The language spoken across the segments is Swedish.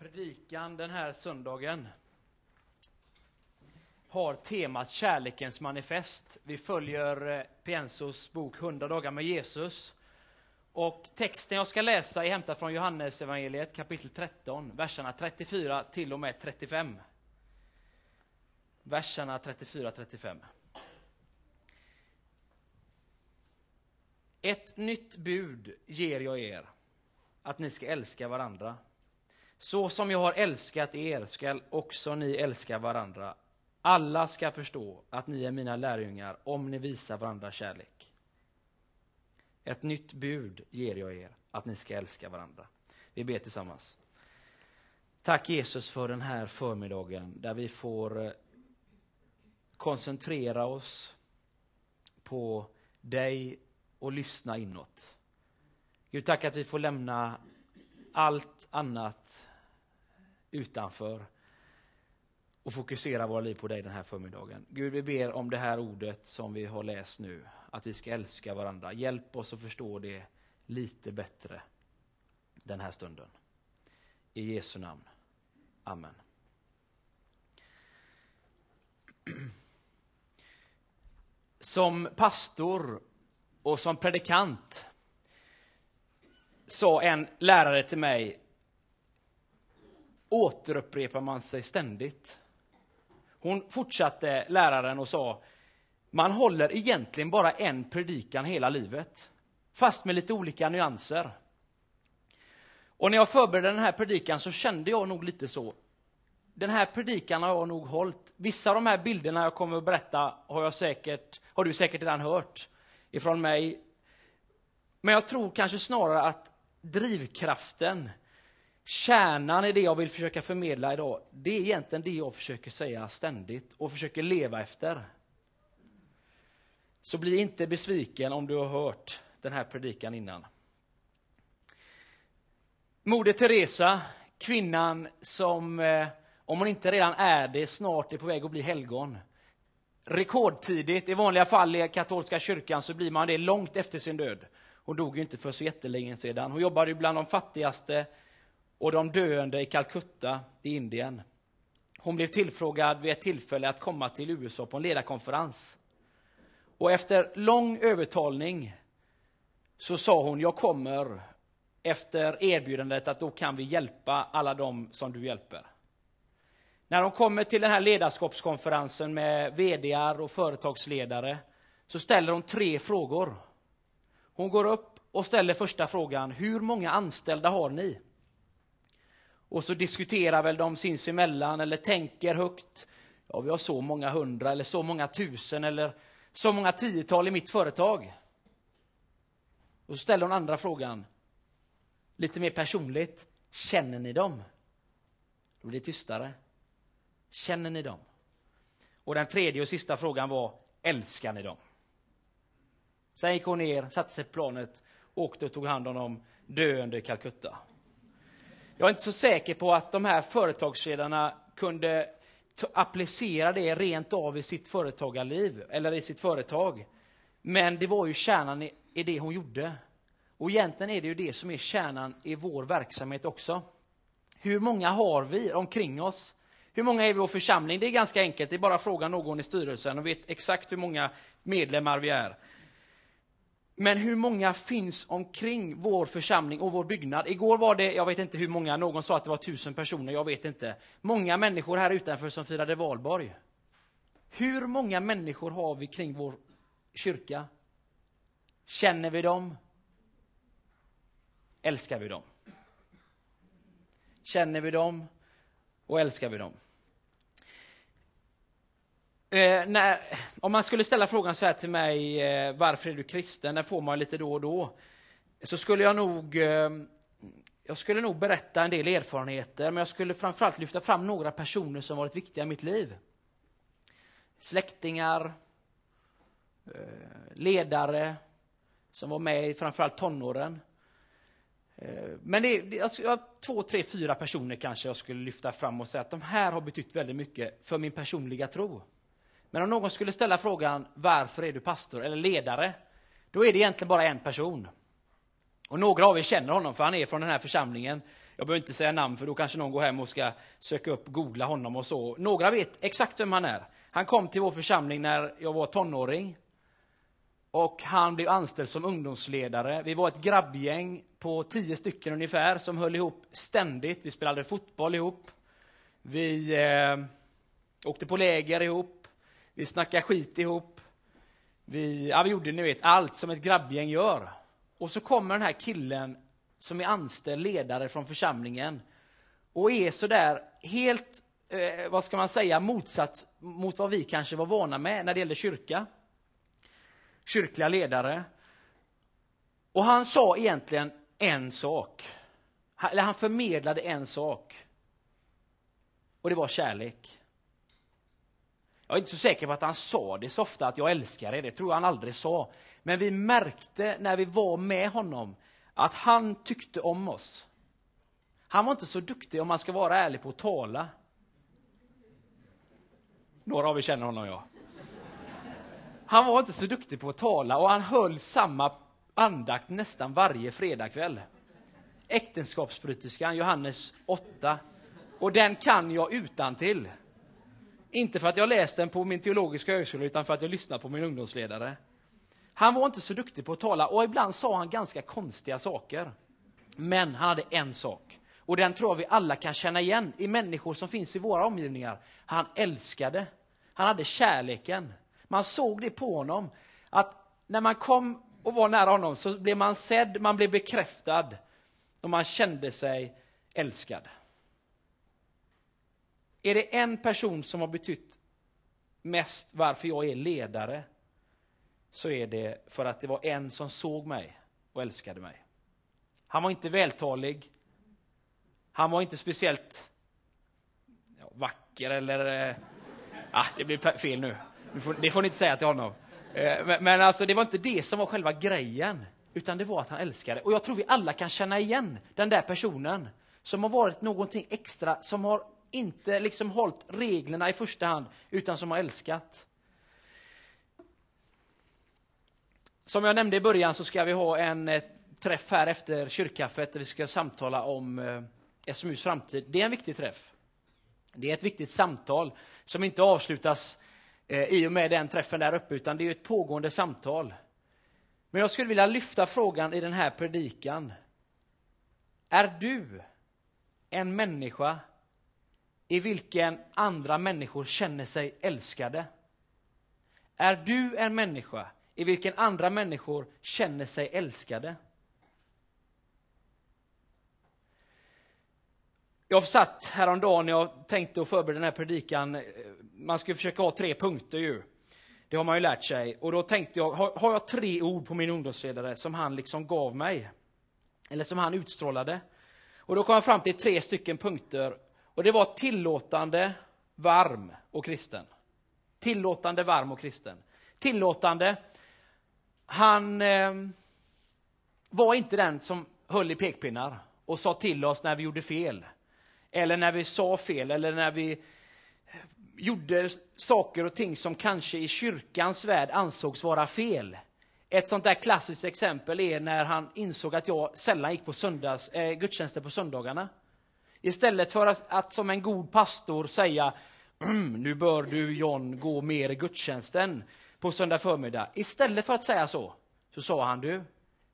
Predikan den här söndagen har temat Kärlekens manifest. Vi följer eh, Piensos bok 100 dagar med Jesus. Och texten jag ska läsa är hämtad från Johannes evangeliet kapitel 13, verserna 34 till och med 35. Verserna 34-35. Ett nytt bud ger jag er, att ni ska älska varandra. Så som jag har älskat er skall också ni älska varandra. Alla ska förstå att ni är mina lärjungar om ni visar varandra kärlek. Ett nytt bud ger jag er, att ni ska älska varandra. Vi ber tillsammans. Tack Jesus för den här förmiddagen där vi får eh, koncentrera oss på dig och lyssna inåt. Gud, tack att vi får lämna allt annat utanför och fokusera våra liv på dig den här förmiddagen. Gud, vi ber om det här ordet som vi har läst nu, att vi ska älska varandra. Hjälp oss att förstå det lite bättre den här stunden. I Jesu namn. Amen. Som pastor och som predikant sa en lärare till mig återupprepar man sig ständigt. Hon fortsatte, läraren, och sa man håller egentligen bara en predikan hela livet, fast med lite olika nyanser. Och när jag förberedde den här predikan så kände jag nog lite så. Den här predikan har jag nog hållit. Vissa av de här bilderna jag kommer att berätta har, jag säkert, har du säkert redan hört ifrån mig. Men jag tror kanske snarare att drivkraften Kärnan i det jag vill försöka förmedla idag, det är egentligen det jag försöker säga ständigt och försöker leva efter. Så bli inte besviken om du har hört den här predikan innan. Moder Teresa, kvinnan som, eh, om hon inte redan är det, snart är på väg att bli helgon. Rekordtidigt, i vanliga fall i katolska kyrkan så blir man det långt efter sin död. Hon dog ju inte för så jättelänge sedan. Hon jobbade ju bland de fattigaste och de döende i Calcutta i Indien. Hon blev tillfrågad vid ett tillfälle att komma till USA på en ledarkonferens. Och efter lång övertalning så sa hon, jag kommer efter erbjudandet att då kan vi hjälpa alla dem som du hjälper. När de kommer till den här ledarskapskonferensen med VD och företagsledare så ställer hon tre frågor. Hon går upp och ställer första frågan, hur många anställda har ni? Och så diskuterar väl de sinsemellan eller tänker högt. Ja, vi har så många hundra eller så många tusen eller så många tiotal i mitt företag. Och så ställer hon andra frågan, lite mer personligt. Känner ni dem? Då blir det tystare. Känner ni dem? Och den tredje och sista frågan var, älskar ni dem? Sen gick hon ner, satte sig på planet, åkte och tog hand om dem, döende i Calcutta. Jag är inte så säker på att de här företagsledarna kunde applicera det rent av i sitt företagarliv, eller i sitt företag. Men det var ju kärnan i, i det hon gjorde. Och egentligen är det ju det som är kärnan i vår verksamhet också. Hur många har vi omkring oss? Hur många är vi i vår församling? Det är ganska enkelt, det är bara att fråga någon i styrelsen och vet exakt hur många medlemmar vi är. Men hur många finns omkring vår församling och vår byggnad? Igår var det, jag vet inte hur många, någon sa att det var tusen personer, jag vet inte. Många människor här utanför som firade valborg. Hur många människor har vi kring vår kyrka? Känner vi dem? Älskar vi dem? Känner vi dem och älskar vi dem? Eh, när, om man skulle ställa frågan så här till mig, eh, varför är du kristen? Den får man lite då och då. Så skulle jag nog, eh, jag skulle nog berätta en del erfarenheter, men jag skulle framförallt lyfta fram några personer som varit viktiga i mitt liv. Släktingar, eh, ledare som var med i framförallt tonåren. Eh, men det, det, alltså, jag, två, tre, fyra personer kanske jag skulle lyfta fram och säga att de här har betytt väldigt mycket för min personliga tro. Men om någon skulle ställa frågan varför är du pastor eller ledare? Då är det egentligen bara en person. Och några av er känner honom för han är från den här församlingen. Jag behöver inte säga namn för då kanske någon går hem och ska söka upp, googla honom och så. Några vet exakt vem han är. Han kom till vår församling när jag var tonåring. Och han blev anställd som ungdomsledare. Vi var ett grabbgäng på tio stycken ungefär som höll ihop ständigt. Vi spelade fotboll ihop. Vi eh, åkte på läger ihop. Vi snackade skit ihop. Vi, ja, vi gjorde ni vet, allt som ett grabbgäng gör. Och så kommer den här killen som är anställd ledare från församlingen och är så där helt, eh, vad ska man säga, motsatt mot vad vi kanske var vana med när det gällde kyrka. Kyrkliga ledare. Och han sa egentligen en sak. Eller han förmedlade en sak. Och det var kärlek. Jag är inte så säker på att han sa det så ofta, att jag älskar er. Det tror jag han aldrig sa. Men vi märkte när vi var med honom att han tyckte om oss. Han var inte så duktig, om man ska vara ärlig, på att tala. Några av er känner honom, ja. Han var inte så duktig på att tala och han höll samma andakt nästan varje fredagkväll. Äktenskapsbryterskan, Johannes 8. Och den kan jag utan till. Inte för att jag läst den på min teologiska högskola, utan för att jag lyssnade på min ungdomsledare. Han var inte så duktig på att tala och ibland sa han ganska konstiga saker. Men han hade en sak. Och den tror jag vi alla kan känna igen i människor som finns i våra omgivningar. Han älskade. Han hade kärleken. Man såg det på honom. Att när man kom och var nära honom så blev man sedd, man blev bekräftad och man kände sig älskad. Är det en person som har betytt mest varför jag är ledare så är det för att det var en som såg mig och älskade mig. Han var inte vältalig. Han var inte speciellt ja, vacker eller... Eh, ah, det blir fel nu. Det får, det får ni inte säga till honom. Eh, men, men alltså, det var inte det som var själva grejen, utan det var att han älskade. Och jag tror vi alla kan känna igen den där personen som har varit någonting extra, som har inte liksom hållit reglerna i första hand, utan som har älskat. Som jag nämnde i början så ska vi ha en eh, träff här efter kyrkkaffet där vi ska samtala om eh, SMUs framtid. Det är en viktig träff. Det är ett viktigt samtal som inte avslutas eh, i och med den träffen där uppe, utan det är ett pågående samtal. Men jag skulle vilja lyfta frågan i den här predikan. Är du en människa i vilken andra människor känner sig älskade? Är du en människa i vilken andra människor känner sig älskade? Jag satt häromdagen när jag tänkte och förbereda den här predikan. Eh, man ska försöka ha tre punkter ju. Det har man ju lärt sig. Och då tänkte jag, har, jag tre ord på min ungdomsledare som han liksom gav mig? Eller som han utstrålade? Och då kom jag fram till tre stycken punkter och det var tillåtande, varm och kristen. Tillåtande, varm och kristen. Tillåtande. Han eh, var inte den som höll i pekpinnar och sa till oss när vi gjorde fel. Eller när vi sa fel, eller när vi eh, gjorde saker och ting som kanske i kyrkans värld ansågs vara fel. Ett sånt där klassiskt exempel är när han insåg att jag sällan gick på söndags, eh, gudstjänster på söndagarna. Istället för att, att som en god pastor säga mm, nu bör du John gå mer i gudstjänsten på söndag förmiddag. Istället för att säga så, så sa han du,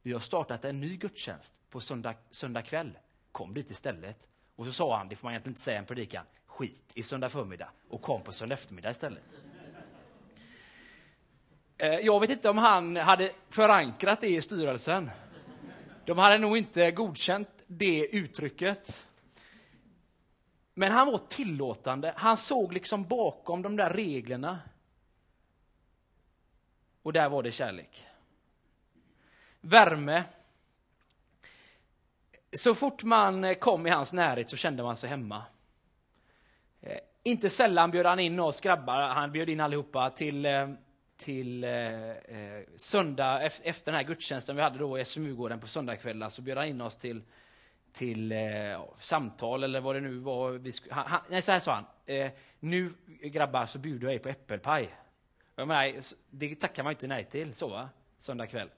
vi har startat en ny gudstjänst på söndag, söndag kväll. Kom dit istället. Och så sa han, det får man egentligen inte säga i en predikan, skit i söndag förmiddag och kom på söndag eftermiddag istället. Eh, jag vet inte om han hade förankrat det i styrelsen. De hade nog inte godkänt det uttrycket. Men han var tillåtande. Han såg liksom bakom de där reglerna. Och där var det kärlek. Värme. Så fort man kom i hans närhet så kände man sig hemma. Eh, inte sällan bjöd han in oss grabbar, han bjöd in allihopa till, eh, till eh, eh söndag, efter den här gudstjänsten vi hade då i SMU-gården på söndagskvällar, så bjöd han in oss till till eh, samtal eller vad det nu var. Vi han, han, nej, så här sa han. Eh, nu grabbar så bjuder jag er på äppelpaj. Jag menar, det tackar man inte nej till så va? Söndag kväll.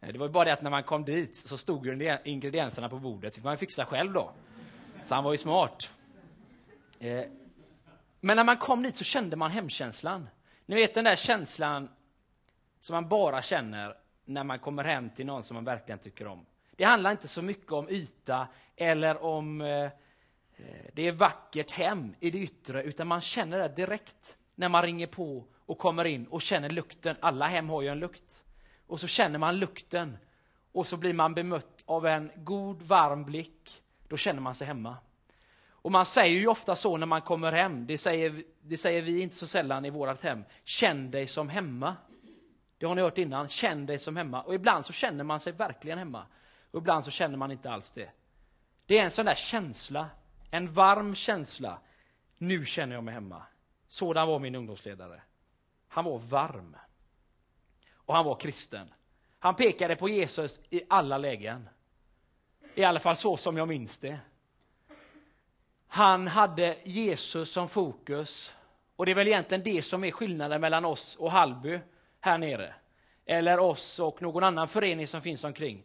Eh, det var bara det att när man kom dit så stod ju ingredienserna på bordet. fick man fixa själv då. Så han var ju smart. Eh, men när man kom dit så kände man hemkänslan. Ni vet den där känslan som man bara känner när man kommer hem till någon som man verkligen tycker om. Det handlar inte så mycket om yta eller om eh, eh, det är vackert hem i det yttre, utan man känner det direkt när man ringer på och kommer in och känner lukten. Alla hem har ju en lukt. Och så känner man lukten och så blir man bemött av en god, varm blick. Då känner man sig hemma. Och man säger ju ofta så när man kommer hem, det säger, det säger vi inte så sällan i vårt hem, känn dig som hemma. Det har ni hört innan, känn dig som hemma. Och ibland så känner man sig verkligen hemma. Och ibland så känner man inte alls det. Det är en sån där känsla, en varm känsla. Nu känner jag mig hemma. Sådan var min ungdomsledare. Han var varm. Och han var kristen. Han pekade på Jesus i alla lägen. I alla fall så som jag minns det. Han hade Jesus som fokus. Och det är väl egentligen det som är skillnaden mellan oss och Hallby här nere. Eller oss och någon annan förening som finns omkring.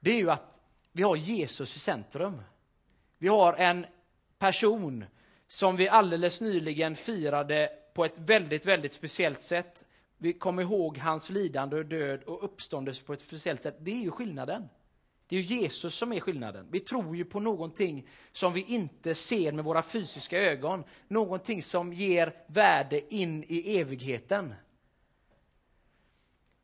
Det är ju att vi har Jesus i centrum. Vi har en person som vi alldeles nyligen firade på ett väldigt, väldigt speciellt sätt. Vi kommer ihåg hans lidande och död och uppståndelse på ett speciellt sätt. Det är ju skillnaden. Det är ju Jesus som är skillnaden. Vi tror ju på någonting som vi inte ser med våra fysiska ögon. Någonting som ger värde in i evigheten.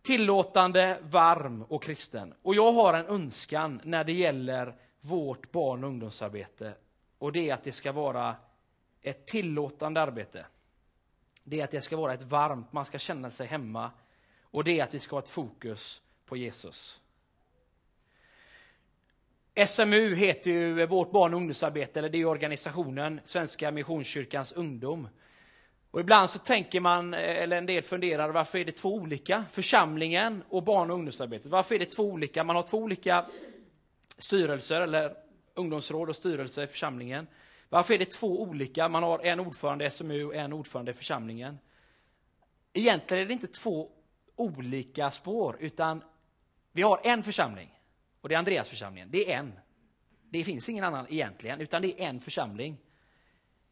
Tillåtande, varm och kristen. Och jag har en önskan när det gäller vårt barn och ungdomsarbete. Och det är att det ska vara ett tillåtande arbete. Det är att det ska vara ett varmt, man ska känna sig hemma. Och det är att vi ska ha ett fokus på Jesus. SMU heter ju vårt barn och ungdomsarbete, eller det är organisationen Svenska Missionskyrkans ungdom. Och ibland så tänker man, eh, eller en del funderar, varför är det två olika? Församlingen och barn och ungdomsarbetet. Varför är det två olika? Man har två olika styrelser, eller ungdomsråd och styrelse i församlingen. Varför är det två olika? Man har en ordförande i SMU och en ordförande i församlingen. Egentligen är det inte två olika spår, utan vi har en församling. Och det är Andreasförsamlingen. Det är en. Det finns ingen annan egentligen, utan det är en församling.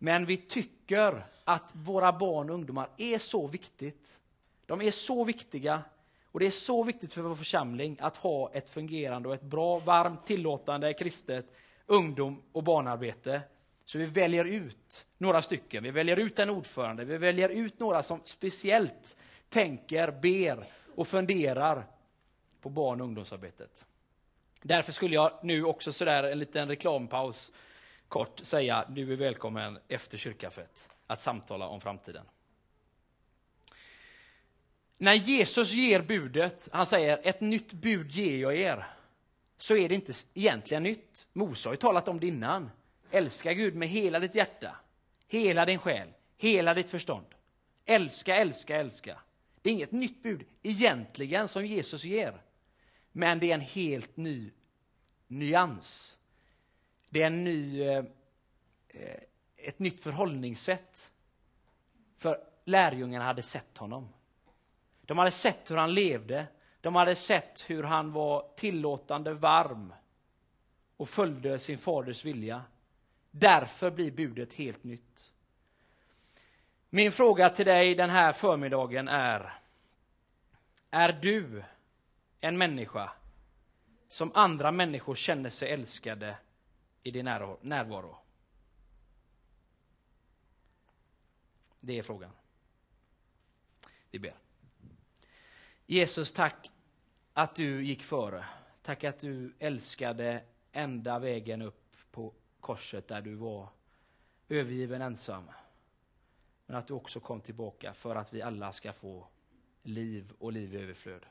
Men vi tycker att våra barn och ungdomar är så viktigt. De är så viktiga och det är så viktigt för vår församling att ha ett fungerande och ett bra, varmt, tillåtande, kristet ungdom och barnarbete. Så vi väljer ut några stycken. Vi väljer ut en ordförande. Vi väljer ut några som speciellt tänker, ber och funderar på barn och ungdomsarbetet. Därför skulle jag nu också sådär en liten reklampaus kort säga du är välkommen efter kyrkkaffet att samtala om framtiden. När Jesus ger budet, han säger ett nytt bud ger jag er, så är det inte egentligen nytt. Mose har ju talat om det innan. Älska Gud med hela ditt hjärta, hela din själ, hela ditt förstånd. Älska, älska, älska. Det är inget nytt bud egentligen som Jesus ger. Men det är en helt ny nyans. Det är en ny, eh, eh, ett nytt förhållningssätt. För lärjungarna hade sett honom. De hade sett hur han levde. De hade sett hur han var tillåtande varm och följde sin faders vilja. Därför blir budet helt nytt. Min fråga till dig den här förmiddagen är, är du en människa som andra människor känner sig älskade i din närvaro? Det är frågan. Vi ber. Jesus, tack att du gick före. Tack att du älskade ända vägen upp på korset där du var övergiven ensam. Men att du också kom tillbaka för att vi alla ska få liv och liv i överflöd.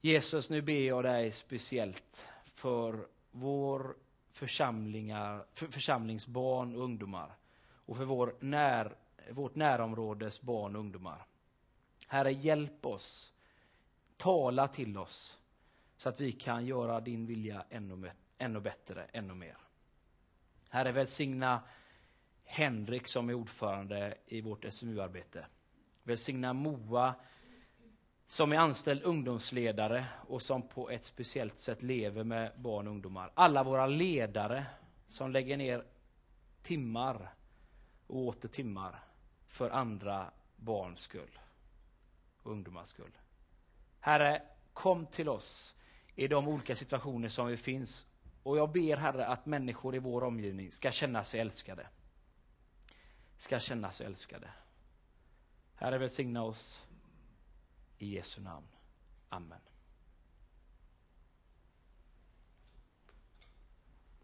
Jesus, nu ber jag dig speciellt för vår församlingar, för församlingsbarn och ungdomar och för vår när, vårt närområdes barn och ungdomar. Herre, hjälp oss. Tala till oss så att vi kan göra din vilja ännu, ännu bättre, ännu mer. Herre, välsigna Henrik som är ordförande i vårt SMU-arbete. Välsigna Moa som är anställd ungdomsledare och som på ett speciellt sätt lever med barn och ungdomar. Alla våra ledare som lägger ner timmar och åter timmar för andra barns skull och ungdomars skull. Herre, kom till oss i de olika situationer som vi finns och jag ber Herre att människor i vår omgivning ska känna sig älskade. Ska känna sig älskade. Herre välsigna oss i Jesu namn. Amen.